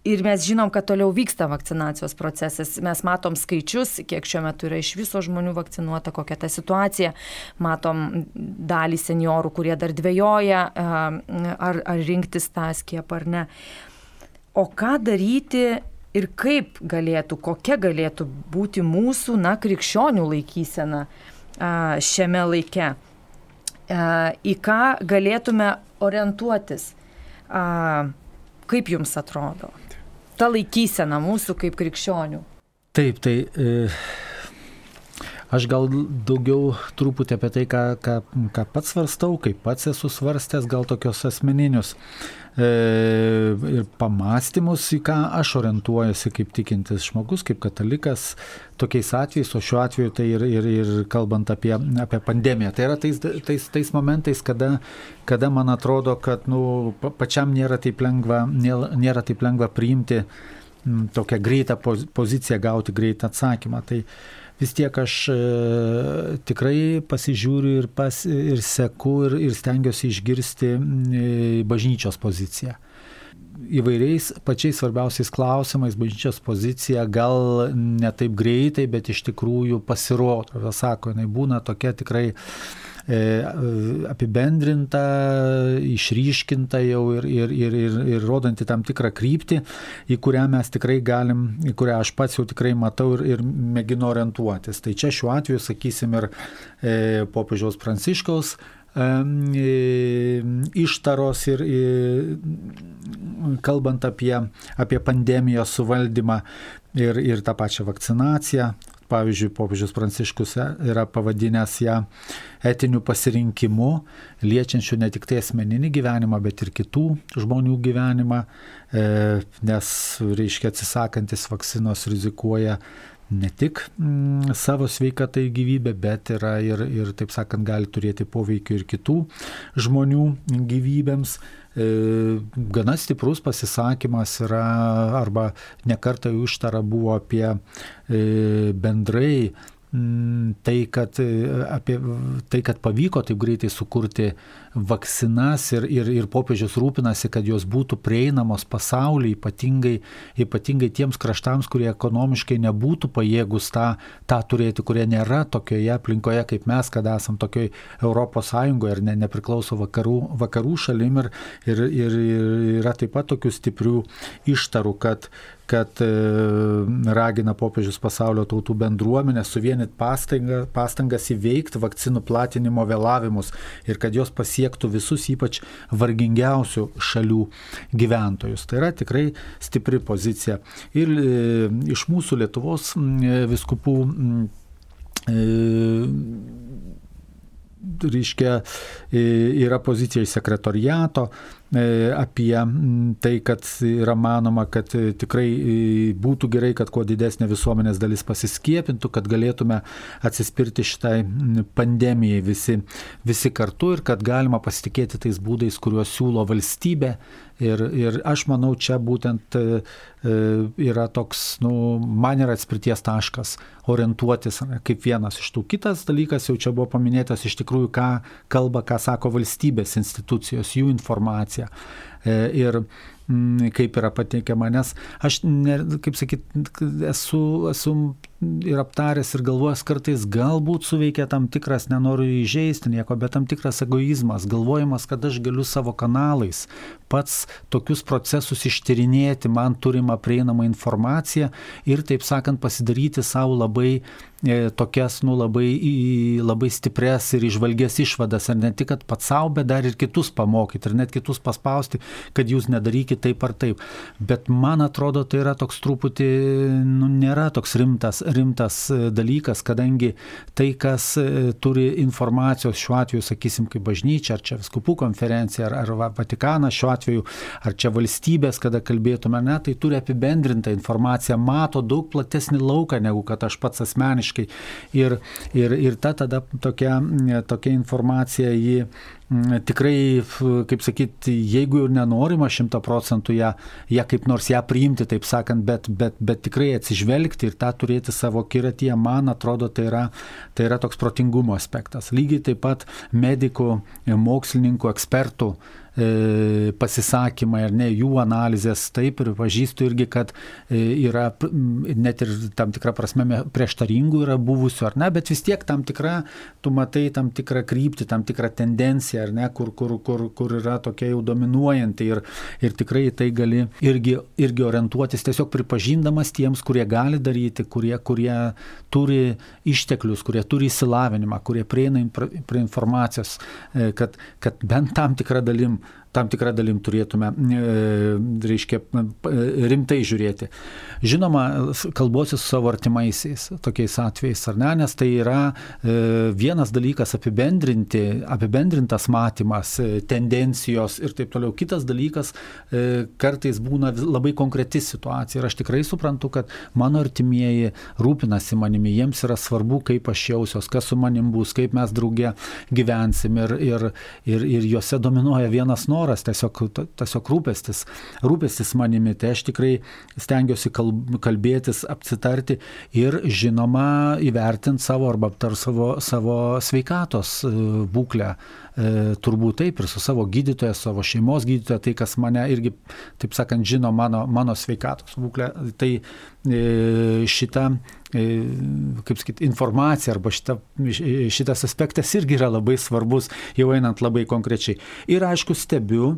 ir mes žinom, kad toliau vyksta vakcinacijos procesas. Mes matom skaičius, kiek šiuo metu yra iš viso žmonių vakcinuota, kokia ta situacija. Matom dalį seniorų, kurie dar dvėjoja, ar, ar rinktis tą skiepą ar ne. O ką daryti ir kaip galėtų, kokia galėtų būti mūsų, na, krikščionių laikysena šiame laike, į ką galėtume orientuotis. Kaip jums atrodo? Ta laikysena mūsų kaip krikščionių. Taip, tai e, aš gal daugiau truputį apie tai, ką, ką, ką pats svarstau, kaip pats esu svarstęs, gal tokios asmeninius ir pamastymus, į ką aš orientuojuosi kaip tikintis žmogus, kaip katalikas, tokiais atvejais, o šiuo atveju tai ir, ir, ir kalbant apie, apie pandemiją. Tai yra tais, tais, tais momentais, kada, kada man atrodo, kad nu, pačiam nėra taip lengva, nėra taip lengva priimti tokią greitą poziciją, gauti greitą atsakymą. Tai, vis tiek aš e, tikrai pasižiūriu ir, pas, ir seku ir, ir stengiuosi išgirsti e, bažnyčios poziciją. Įvairiais pačiais svarbiausiais klausimais bažnyčios pozicija gal ne taip greitai, bet iš tikrųjų pasirodo. Sako, jinai būna tokia tikrai E, apibendrinta, išryškinta jau ir, ir, ir, ir, ir rodanti tam tikrą kryptį, į kurią mes tikrai galim, į kurią aš pats jau tikrai matau ir, ir mėginu orientuotis. Tai čia šiuo atveju, sakysim, ir e, popiežiaus Pranciškaus ištaros ir kalbant apie, apie pandemijos suvaldymą ir, ir tą pačią vakcinaciją, Pavyzdžiui, popiežius Pranciškus yra pavadinęs ją etiniu pasirinkimu, liečiančiu ne tik tai asmeninį gyvenimą, bet ir kitų žmonių gyvenimą, e, nes, reiškia, atsisakantis vakcinos rizikuoja ne tik mm, savo sveikatai gyvybę, bet yra ir, ir, taip sakant, gali turėti poveikį ir kitų žmonių gyvybėms. E, gana stiprus pasisakymas yra, arba nekartai užtara buvo apie e, bendrai tai kad, e, apie, tai, kad pavyko taip greitai sukurti vakcinas ir, ir, ir popiežius rūpinasi, kad jos būtų prieinamos pasaulyje, ypatingai, ypatingai tiems kraštams, kurie ekonomiškai nebūtų pajėgus tą, tą turėti, kurie nėra tokioje aplinkoje kaip mes, kad esam tokioje Europos Sąjungoje ir ne, nepriklauso vakarų, vakarų šalim ir, ir, ir, ir yra taip pat tokių stiprių ištarų, kad kad e, ragina popiežius pasaulio tautų bendruomenę suvienyti pastanga, pastangas įveikti vakcinų platinimo vėlavimus ir kad jos pasiektų visus ypač vargingiausių šalių gyventojus. Tai yra tikrai stipri pozicija. Ir e, iš mūsų Lietuvos viskupų e, reiškia, yra pozicija iš sekretoriato, apie tai, kad yra manoma, kad e, tikrai e, būtų gerai, kad kuo didesnė visuomenės dalis pasiskiepintų, kad galėtume atsispirti šitai pandemijai visi, visi kartu ir kad galima pasitikėti tais būdais, kuriuos siūlo valstybė. Ir, ir aš manau, čia būtent yra toks, nu, man yra atspirties taškas orientuotis kaip vienas iš tų. Kitas dalykas jau čia buvo paminėtas iš tikrųjų, ką kalba, ką sako valstybės institucijos, jų informacija informaciją. E, ir mm, kaip yra pateikiama, nes aš, ne, kaip sakyt, esu, esu ir aptaręs ir galvojęs kartais galbūt suveikia tam tikras, nenoriu įžeisti nieko, bet tam tikras egoizmas, galvojimas, kad aš galiu savo kanalais pats tokius procesus ištyrinėti, man turimą prieinamą informaciją ir, taip sakant, pasidaryti savo labai e, tokias, nu, labai, labai stipres ir išvalgės išvadas, ir ne tik, kad pats savo, bet dar ir kitus pamokyti, ir net kitus paspausti, kad jūs nedarykite taip ar taip. Bet man atrodo, tai yra toks truputį, nu, nėra toks rimtas, rimtas e, dalykas, kadangi tai, kas e, turi informacijos šiuo atveju, sakysim, kaip bažnyčia, ar čia viskupų konferencija, ar, ar Vatikanas šiuo atveju, ar čia valstybės, kada kalbėtume, ne, tai turi apibendrintą informaciją, mato daug platesnį lauką negu kad aš pats asmeniškai. Ir, ir, ir ta tada tokia, tokia informacija jį tikrai, kaip sakyti, jeigu ir nenorima šimta procentų ją, ją kaip nors ją priimti, taip sakant, bet, bet, bet tikrai atsižvelgti ir tą turėti savo kiratyje, man atrodo, tai yra, tai yra toks protingumo aspektas. Lygiai taip pat medikų, mokslininkų, ekspertų e, pasisakymai ar ne, jų analizės, taip ir pažįstu irgi, kad e, yra net ir tam tikrą prasme prieštaringų yra buvusių ar ne, bet vis tiek tam tikra, tu matai tam tikrą kryptį, tam tikrą tendenciją ar ne, kur, kur, kur, kur yra tokia jau dominuojanti ir, ir tikrai tai gali irgi, irgi orientuotis tiesiog pripažindamas tiems, kurie gali daryti, kurie, kurie turi išteklius, kurie turi įsilavinimą, kurie prieina prie informacijos, e, kad, kad bent tam tikrą dalim tam tikrą dalim turėtume, e, reiškia, rimtai žiūrėti. Žinoma, kalbuosiu su savo artimaisiais tokiais atvejais, ar ne, nes tai yra e, vienas dalykas apibendrinti, apibendrintas matymas, e, tendencijos ir taip toliau. Kitas dalykas kartais būna labai konkreti situacija ir aš tikrai suprantu, kad mano artimieji rūpinasi manimi, jiems yra svarbu, kaip aš jausiuos, kas su manim bus, kaip mes draugė gyvensim ir, ir, ir, ir juose dominuoja vienas noras noras, tiesiog, tiesiog rūpestis, rūpestis manimi. Tai aš tikrai stengiuosi kalbėtis, apsitarti ir žinoma įvertinti savo arba aptar savo, savo sveikatos e, būklę E, turbūt taip ir su savo gydytoja, savo šeimos gydytoja, tai kas mane irgi, taip sakant, žino mano, mano sveikatos būklę, tai e, šita, e, kaip sakyti, informacija arba šita, šitas aspektas irgi yra labai svarbus, jau einant labai konkrečiai. Ir aišku, stebiu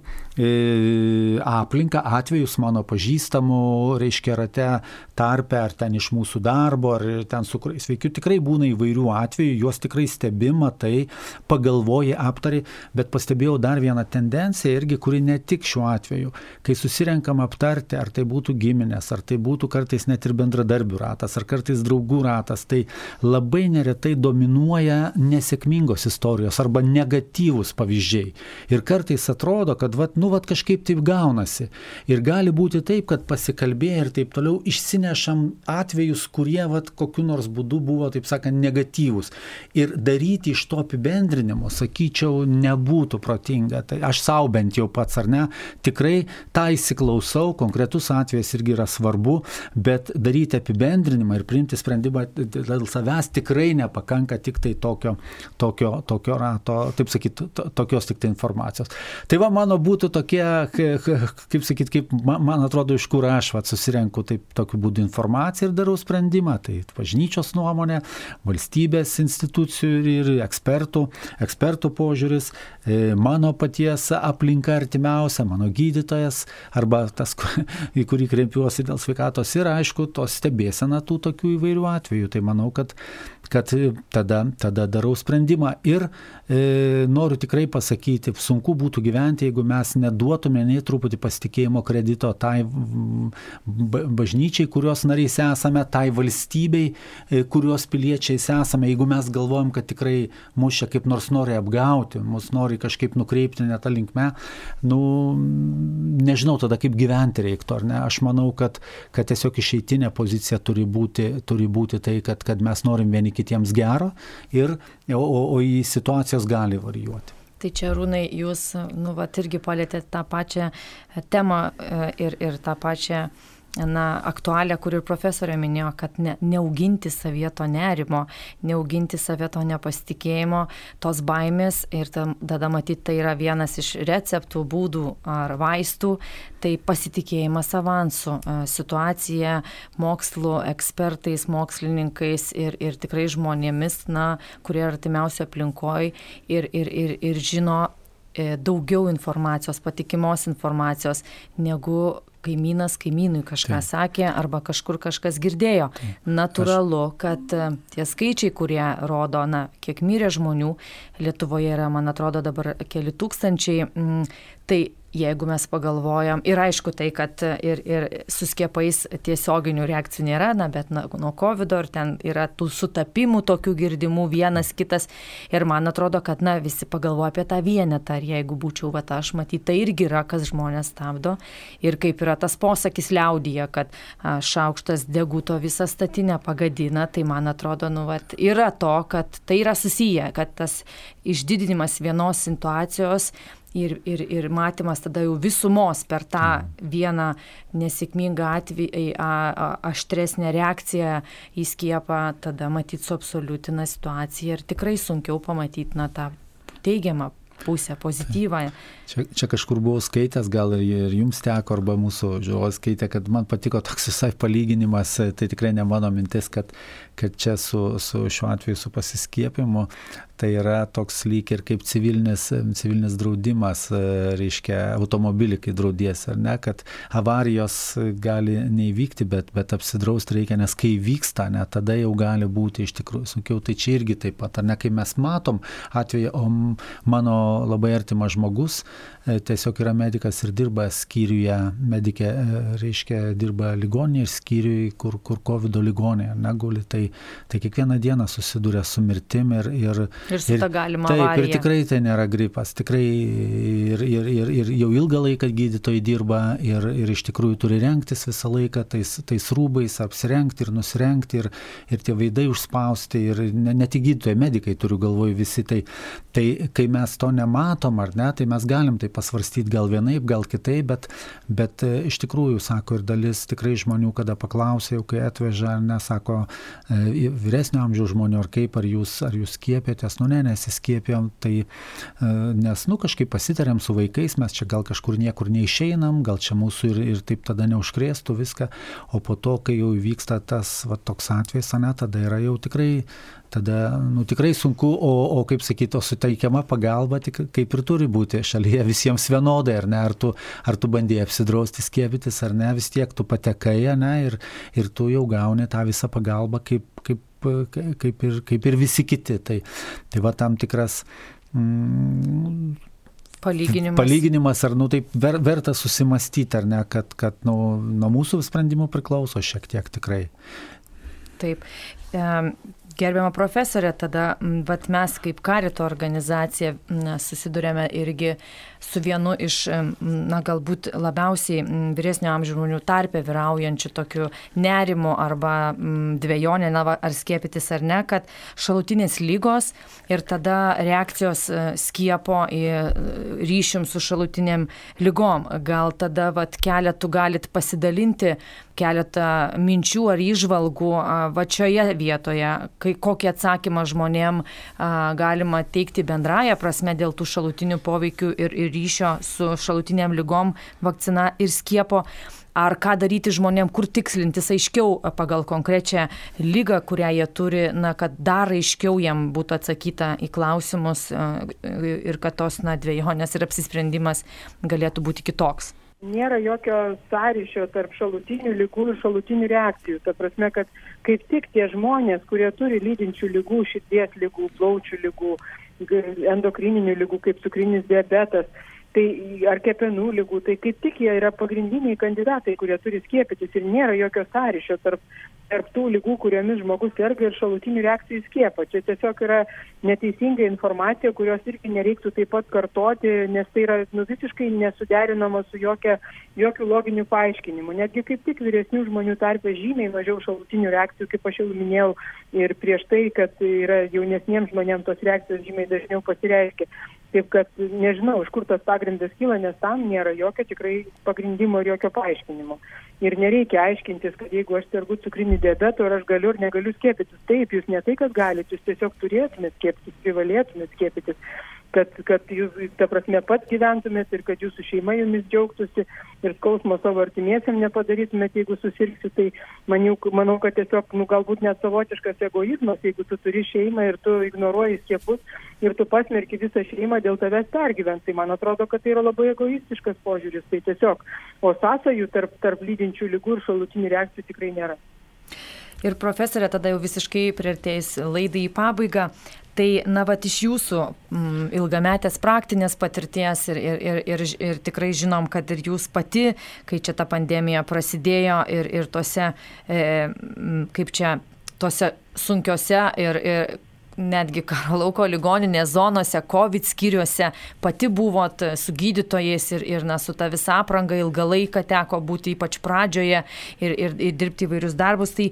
aplinką, atvejus mano pažįstamų, reiškia, rate tarpe, ar ten iš mūsų darbo, ar ten su kuriais veikiu, tikrai būna įvairių atvejų, juos tikrai stebima, tai pagalvoji, aptari aptari, bet pastebėjau dar vieną tendenciją irgi, kuri ne tik šiuo atveju. Kai susirenkam aptarti, ar tai būtų giminės, ar tai būtų kartais net ir bendradarbių ratas, ar kartais draugų ratas, tai labai neretai dominuoja nesėkmingos istorijos arba negatyvūs pavyzdžiai. Ir kartais atrodo, kad, vat, nu, vat kažkaip taip gaunasi. Ir gali būti taip, kad pasikalbėję ir taip toliau išsinešam atvejus, kurie, vat, kokiu nors būdu buvo, taip sakant, negatyvūs. Ir daryti iš to apibendrinimo, sakyčiau, nebūtų protinga. Tai aš savo bent jau pats ar ne, tikrai tą įsiklausau, konkretus atvejas irgi yra svarbu, bet daryti apibendrinimą ir priimti sprendimą dėl savęs tikrai nepakanka tik tai tokio, tokio, tokio rato, taip sakyti, tokios tik tai informacijos. Tai va mano būtų tokie, kaip sakyti, kaip man atrodo, iš kur aš vat, susirenku taip tokiu būdu informaciją ir darau sprendimą. Tai bažnyčios nuomonė, valstybės institucijų ir ekspertų, ekspertų požiūrį požiūris, e, mano paties aplinka artimiausia, mano gydytojas arba tas, į kurį kreipiuosi dėl sveikatos ir aišku, to stebėsena tų tokių įvairių atvejų. Tai manau, kad kad tada, tada darau sprendimą. Ir e, noriu tikrai pasakyti, sunku būtų gyventi, jeigu mes neduotume nei truputį pasitikėjimo kredito tai bažnyčiai, kurios nariais esame, tai valstybei, e, kurios piliečiais esame, jeigu mes galvojam, kad tikrai mus čia kaip nors nori apgauti, mus nori kažkaip nukreipti ne tą linkmę, nu, nežinau tada kaip gyventi reiktų, ar ne. Aš manau, kad, kad tiesiog išeitinė pozicija turi būti, turi būti tai, kad, kad mes norim vieni kitiems gero, ir, o, o į situacijas gali varijuoti. Tai čia, Rūnai, jūs, nu, va, irgi palėtėte tą pačią temą e, ir, ir tą pačią na, aktualią, kur ir profesorė minėjo, kad ne, neauginti savieto nerimo, neauginti savieto nepasitikėjimo, tos baimės ir tada matyti tai yra vienas iš receptų, būdų ar vaistų, tai pasitikėjimas avansu, situacija mokslo ekspertais, mokslininkais ir, ir tikrai žmonėmis, na, kurie artimiausio aplinkoje ir, ir, ir, ir žino e, daugiau informacijos, patikimos informacijos, negu kaimynas kaimynui kažką Taip. sakė arba kažkur kažkas girdėjo. Taip. Naturalu, kad e, tie skaičiai, kurie rodo, na, kiek mirė žmonių, Lietuvoje yra, man atrodo, dabar keli tūkstančiai, tai jeigu mes pagalvojam, ir aišku tai, kad ir, ir su skiepais tiesioginių reakcijų nėra, na, bet na, nuo COVID ir ten yra tų sutapimų tokių girdimų vienas kitas. Ir man atrodo, kad, na, visi pagalvoja apie tą vienetą. Ir jeigu būčiau, va, aš matyti, tai irgi yra, kas žmonės stabdo. Ir kaip yra tas posakis liaudyje, kad a, šaukštas deguto visą statinę pagadina, tai man atrodo, nu, va, yra to, kad tai yra susiję, kad tas išdidinimas vienos situacijos ir, ir, ir matymas tada jau visumos per tą mm. vieną nesėkmingą atvejį, aštresnę reakciją į skiepą, tada matyti suabsoliutina situaciją ir tikrai sunkiau pamatyti na, tą teigiamą pusę, pozityvą. Čia, čia kažkur buvau skaitęs, gal ir, ir jums teko, arba mūsų žiūrovas skaitė, kad man patiko toks visai palyginimas, tai tikrai ne mano mintis, kad, kad čia su, su šiuo atveju su pasiskiepimu tai yra toks lyg ir kaip civilinis, civilinis draudimas, e, reiškia automobilį, kai draudies, ar ne, kad avarijos gali neįvykti, bet, bet apsidrausti reikia, nes kai vyksta, ne, tada jau gali būti iš tikrųjų sunkiau. Tai čia irgi taip pat, ar ne, kai mes matom atveju, o mano labai artimas žmogus E, tiesiog yra medikas ir dirba skyriuje, medikė, e, reiškia, dirba ligoninėje ir skyriuje, kur, kur COVID ligonė neguli, tai, tai kiekvieną dieną susiduria su mirtim ir... Ir, ir su ta galima. Taip, avarija. ir tikrai tai nėra gripas, tikrai ir, ir, ir, ir jau ilgą laiką gydytojai dirba ir, ir iš tikrųjų turi renktis visą laiką tais, tais rūbais, apsirengti ir nusirengti ir, ir tie veidai užspausti ir ne, ne tik gydytojai, medikai turiu galvoj visi. Tai, tai kai mes to nematom ar ne, tai mes galim tai pasvarstyti gal vienaip, gal kitaip, bet, bet e, iš tikrųjų, sako ir dalis tikrai žmonių, kada paklausė, jau kai atveža, nesako vyresnio amžiaus žmonių, ar kaip, ar jūs, ar jūs skiepėtės, nu ne, nesiskiepėm, tai e, nes, nu kažkaip pasitarėm su vaikais, mes čia gal kažkur niekur neišeinam, gal čia mūsų ir, ir taip tada neužkrėstų viską, o po to, kai jau vyksta tas va, toks atvejs, ne, tada yra jau tikrai tada nu, tikrai sunku, o, o kaip sakyti, o suteikiama pagalba tik kaip ir turi būti šalyje visiems vienodai, ar ne, ar tu, ar tu bandėjai apsidrausti skiepytis, ar ne, vis tiek tu patekai, ne, ir, ir tu jau gauni tą visą pagalbą kaip, kaip, kaip, ir, kaip ir visi kiti. Tai, tai va tam tikras mm, Palyginimas. Palyginimas, ar, nu, taip ver, verta susimastyti, ar ne, kad, kad nu, nuo mūsų sprendimų priklauso šiek tiek tikrai. Taip. Gerbiama profesorė, tada vat, mes kaip karito organizacija na, susidurėme irgi su vienu iš, na, galbūt labiausiai vyresnio amžiaus žmonių tarpė vyraujančių tokiu nerimu arba dviejonė, na, ar skiepytis ar ne, kad šalutinės lygos ir tada reakcijos e, skiepo į e, ryšim su šalutiniam lygom. Gal tada, vat, keletų galit pasidalinti keletą minčių ar išvalgų va šioje vietoje, kai kokį atsakymą žmonėm galima teikti bendraja prasme dėl tų šalutinių poveikių ir, ir ryšio su šalutiniam lygom vakcina ir skiepo ar ką daryti žmonėm, kur tikslintis aiškiau pagal konkrečią lygą, kurią jie turi, na, kad dar aiškiau jiem būtų atsakyta į klausimus ir kad tos, na, dviejonės ir apsisprendimas galėtų būti kitoks nėra jokio sąryšio tarp šalutinių lygų ir šalutinių reakcijų. Ta prasme, kad kaip tik tie žmonės, kurie turi lydinčių lygų, širdies lygų, plaučių lygų, endokrininių lygų, kaip cukrinis diabetas, tai ar kepenų lygų, tai kaip tik jie yra pagrindiniai kandidatai, kurie turi skiepytis ir nėra jokio sąryšio tarp tarp tų lygų, kuriomis žmogus serga ir šalutinių reakcijų skiepą. Čia tiesiog yra neteisinga informacija, kurios irgi nereiktų taip pat kartoti, nes tai yra nu, visiškai nesuderinama su jokia, jokių loginių paaiškinimų. Netgi kaip tik vyresnių žmonių tarpe žymiai mažiau šalutinių reakcijų, kaip aš jau minėjau, ir prieš tai, kad yra jaunesniems žmonėms tos reakcijos žymiai dažniau pasireiškia. Taip kad nežinau, iš kur tas pagrindas kyla, nes tam nėra jokio tikrai pagrindimo ir jokio paaiškinimo. Ir nereikia aiškintis, kad jeigu aš sergu cukrinį diabetą, ar aš galiu ar negaliu skiepytis. Taip, jūs ne tai, kad galite, jūs tiesiog turėtumėte skiepytis, privalėtumėte skiepytis kad, kad jūs, ta prasme, pats gyventumėt ir kad jūsų šeima jumis džiaugtųsi ir skausmo savo artimiesiam nepadarytumėt, jeigu susirgsi, tai maniau, manau, kad tiesiog, nu, galbūt net savotiškas egoizmas, jeigu tu turi šeimą ir tu ignoruoji skiepus ir tu pasmerki visą šeimą dėl tavęs pergyvent, tai man atrodo, kad tai yra labai egoistiškas požiūris, tai tiesiog, o sąsajų tarp, tarp lydinčių lygų ir šalutinių reakcijų tikrai nėra. Ir profesorė tada jau visiškai prieartėjus laidai į pabaigą. Tai, na, va, iš jūsų mm, ilgametės praktinės patirties ir, ir, ir, ir, ir tikrai žinom, kad ir jūs pati, kai čia ta pandemija prasidėjo ir, ir tose, e, kaip čia, tose sunkiose ir, ir netgi karo lauko ligoninės zonose, COVID skyriuose, pati buvot su gydytojais ir, ir na, su ta visa apranga ilgą laiką teko būti ypač pradžioje ir, ir, ir dirbti įvairius darbus. Tai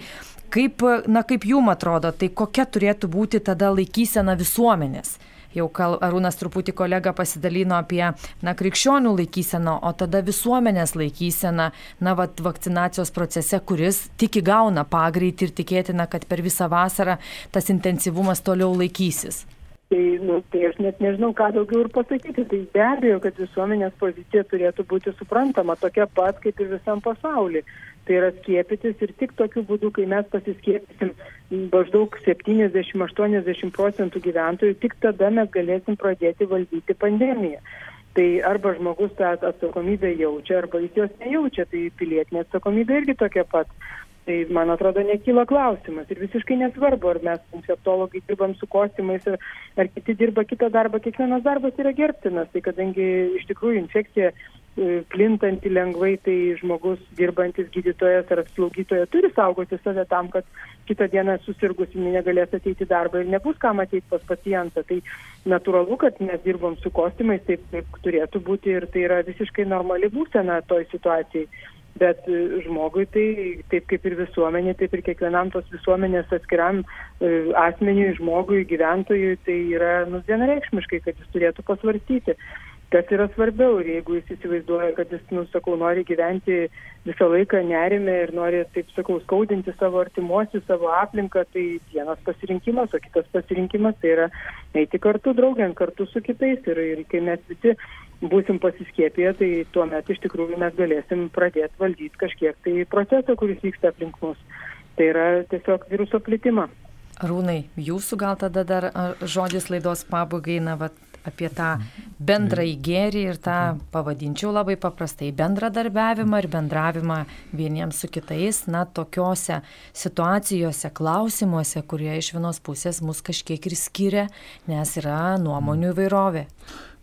kaip, na, kaip jum atrodo, tai kokia turėtų būti tada laikysena visuomenės? jau kal, Arūnas truputį kolega pasidalino apie na, krikščionių laikyseną, o tada visuomenės laikyseną, na, vat, vakcinacijos procese, kuris tik įgauna pagreitį ir tikėtina, kad per visą vasarą tas intensyvumas toliau laikysis. Tai, nu, tai aš net nežinau, ką daugiau ir pasakyti. Tai be abejo, kad visuomenės pozicija turėtų būti suprantama tokia pat kaip ir visam pasauliu. Tai yra skiepytis ir tik tokiu būdu, kai mes pasiskiepysim maždaug 70-80 procentų gyventojų, tik tada mes galėsim pradėti valdyti pandemiją. Tai arba žmogus tą atsakomybę jaučia, arba jis jos nejaučia, tai pilietinė atsakomybė irgi tokia pat. Tai man atrodo nekyla klausimas ir visiškai nesvarbu, ar mes infektologai dirbam su kostiumais, ar, ar kiti dirba kitą darbą, kiekvienas darbas yra gerbtinas, tai kadangi iš tikrųjų infekcija plintanti lengvai, tai žmogus dirbantis gydytojas ar slaugytojas turi saugoti save tam, kad kitą dieną susirgus negalės ateiti į darbą ir nebus kam ateiti pas pacientą. Tai natūralu, kad mes dirbam su kostiumais, taip, taip turėtų būti ir tai yra visiškai normali būsena toj situacijai bet e, žmogui tai taip kaip ir visuomenė, taip ir kiekvienam tos visuomenės atskiram e, asmeniui, žmogui, gyventojui, tai yra nu, vienareikšmiškai, kad jis turėtų pasvarstyti, kas yra svarbiau ir jeigu jis įsivaizduoja, kad jis, nu, sakau, nori gyventi visą laiką nerime ir nori, taip sakau, skaudinti savo artimuosius, savo aplinką, tai vienas pasirinkimas, o kitas pasirinkimas tai yra eiti kartu draugiant, kartu su kitais ir, ir kai mes visi būsim pasiskiepiję, tai tuomet iš tikrųjų mes galėsim pradėti valdyti kažkiek tai procesą, kuris vyksta aplink mus. Tai yra tiesiog viruso plitimą. Rūnai, jūsų gal tada dar žodis laidos pabaigai, na, va, apie tą bendrąjį gėrį ir tą, pavadinčiau labai paprastai, bendradarbiavimą ir bendravimą vieniems su kitais, na, tokiuose situacijose, klausimuose, kurie iš vienos pusės mus kažkiek ir skiria, nes yra nuomonių įvairovė.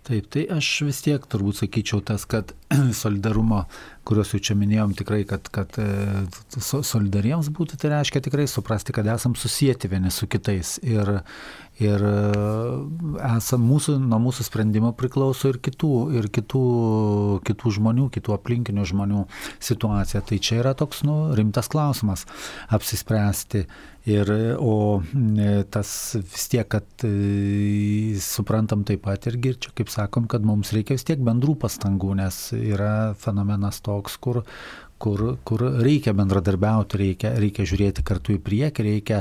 Taip, tai aš vis tiek turbūt sakyčiau tas, kad solidarumo, kuriuos jau čia minėjom, tikrai, kad, kad e, solidariems būti, tai reiškia tikrai suprasti, kad esam susijęti vieni su kitais. Ir, ir e, esam mūsų, nuo mūsų sprendimo priklauso ir kitų, ir kitų, kitų žmonių, kitų aplinkinių žmonių situacija. Tai čia yra toks nu, rimtas klausimas apsispręsti. Ir, o tas vis tiek, kad e, suprantam taip pat irgi, čia kaip sakom, kad mums reikia vis tiek bendrų pastangų, nes yra fenomenas toks, kur, kur, kur reikia bendradarbiauti, reikia, reikia žiūrėti kartu į priekį, reikia,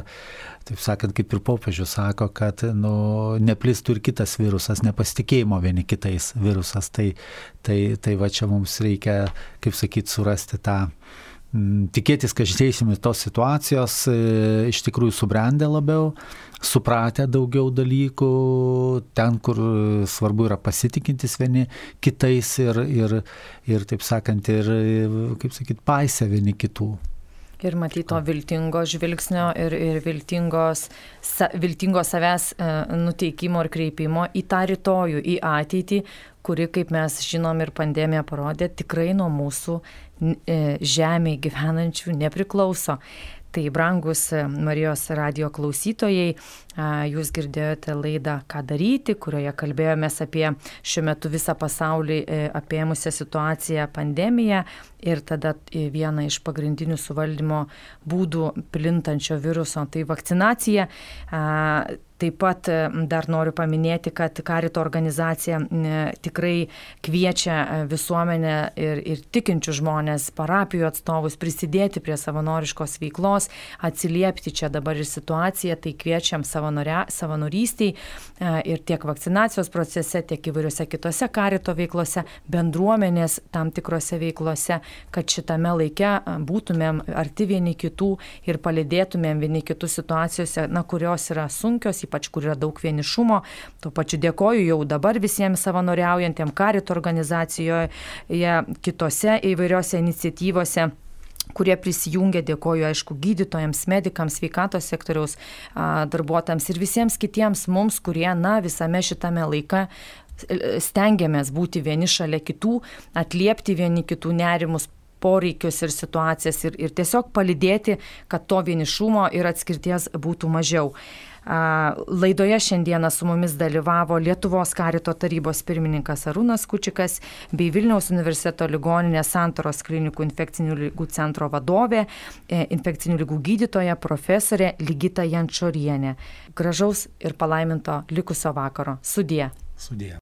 taip sakant, kaip ir popiežius sako, kad nu, neplistų ir kitas virusas, nepasitikėjimo vieni kitais virusas. Tai, tai, tai va čia mums reikia, kaip sakyti, surasti tą tikėtis, kad išeisim iš tos situacijos e, iš tikrųjų subrendę labiau, supratę daugiau dalykų, ten, kur svarbu yra pasitikintis vieni kitais ir, ir, ir taip sakant, ir, kaip sakyt, paisę vieni kitų. Ir matyti to viltingo žvilgsnio ir, ir viltingos, sa, viltingo savęs e, nuteikimo ir kreipimo į tą rytojų, į ateitį, kuri, kaip mes žinom ir pandemija parodė, tikrai nuo mūsų e, žemėje gyvenančių nepriklauso. Tai brangus e, Marijos radio klausytojai, jūs girdėjote laidą Ką daryti, kurioje kalbėjomės apie šiuo metu visą pasaulį e, apėmusią situaciją pandemiją ir tada vieną iš pagrindinių suvaldymo būdų plintančio viruso, tai vakcinacija. Taip pat dar noriu paminėti, kad Karito organizacija tikrai kviečia e, visuomenę ir, ir tikinčių žmonės, parapijų atstovus prisidėti prie savanoriškos veiklos, atsiliepti čia dabar ir situaciją, tai kviečiam savanorystiai e, ir tiek vakcinacijos procese, tiek įvairiose kitose Karito veiklose, bendruomenės tam tikrose veiklose, kad šitame laike e, būtumėm arti vieni kitų ir palidėtumėm vieni kitus situacijose, na, kurios yra sunkios ypač kur yra daug vienišumo. Tuo pačiu dėkoju jau dabar visiems savanoriaujantiem karito organizacijoje, kitose įvairiose iniciatyvose kurie prisijungia, dėkoju aišku gydytojams, medikams, sveikatos sektoriaus darbuotojams ir visiems kitiems mums, kurie, na, visame šitame laike stengiamės būti vieni šalia kitų, atliepti vieni kitų nerimus, poreikius ir situacijas ir, ir tiesiog palidėti, kad to vienišumo ir atskirties būtų mažiau. Laidoje šiandieną su mumis dalyvavo Lietuvos karito tarybos pirmininkas Arūnas Kučikas bei Vilniaus universiteto ligoninės Santoros klinikų infekcinių lygų centro vadovė, e, infekcinių lygų gydytoja profesorė Ligita Jančorienė. Gražaus ir palaiminto likusio vakaro. Sudie. Sudie.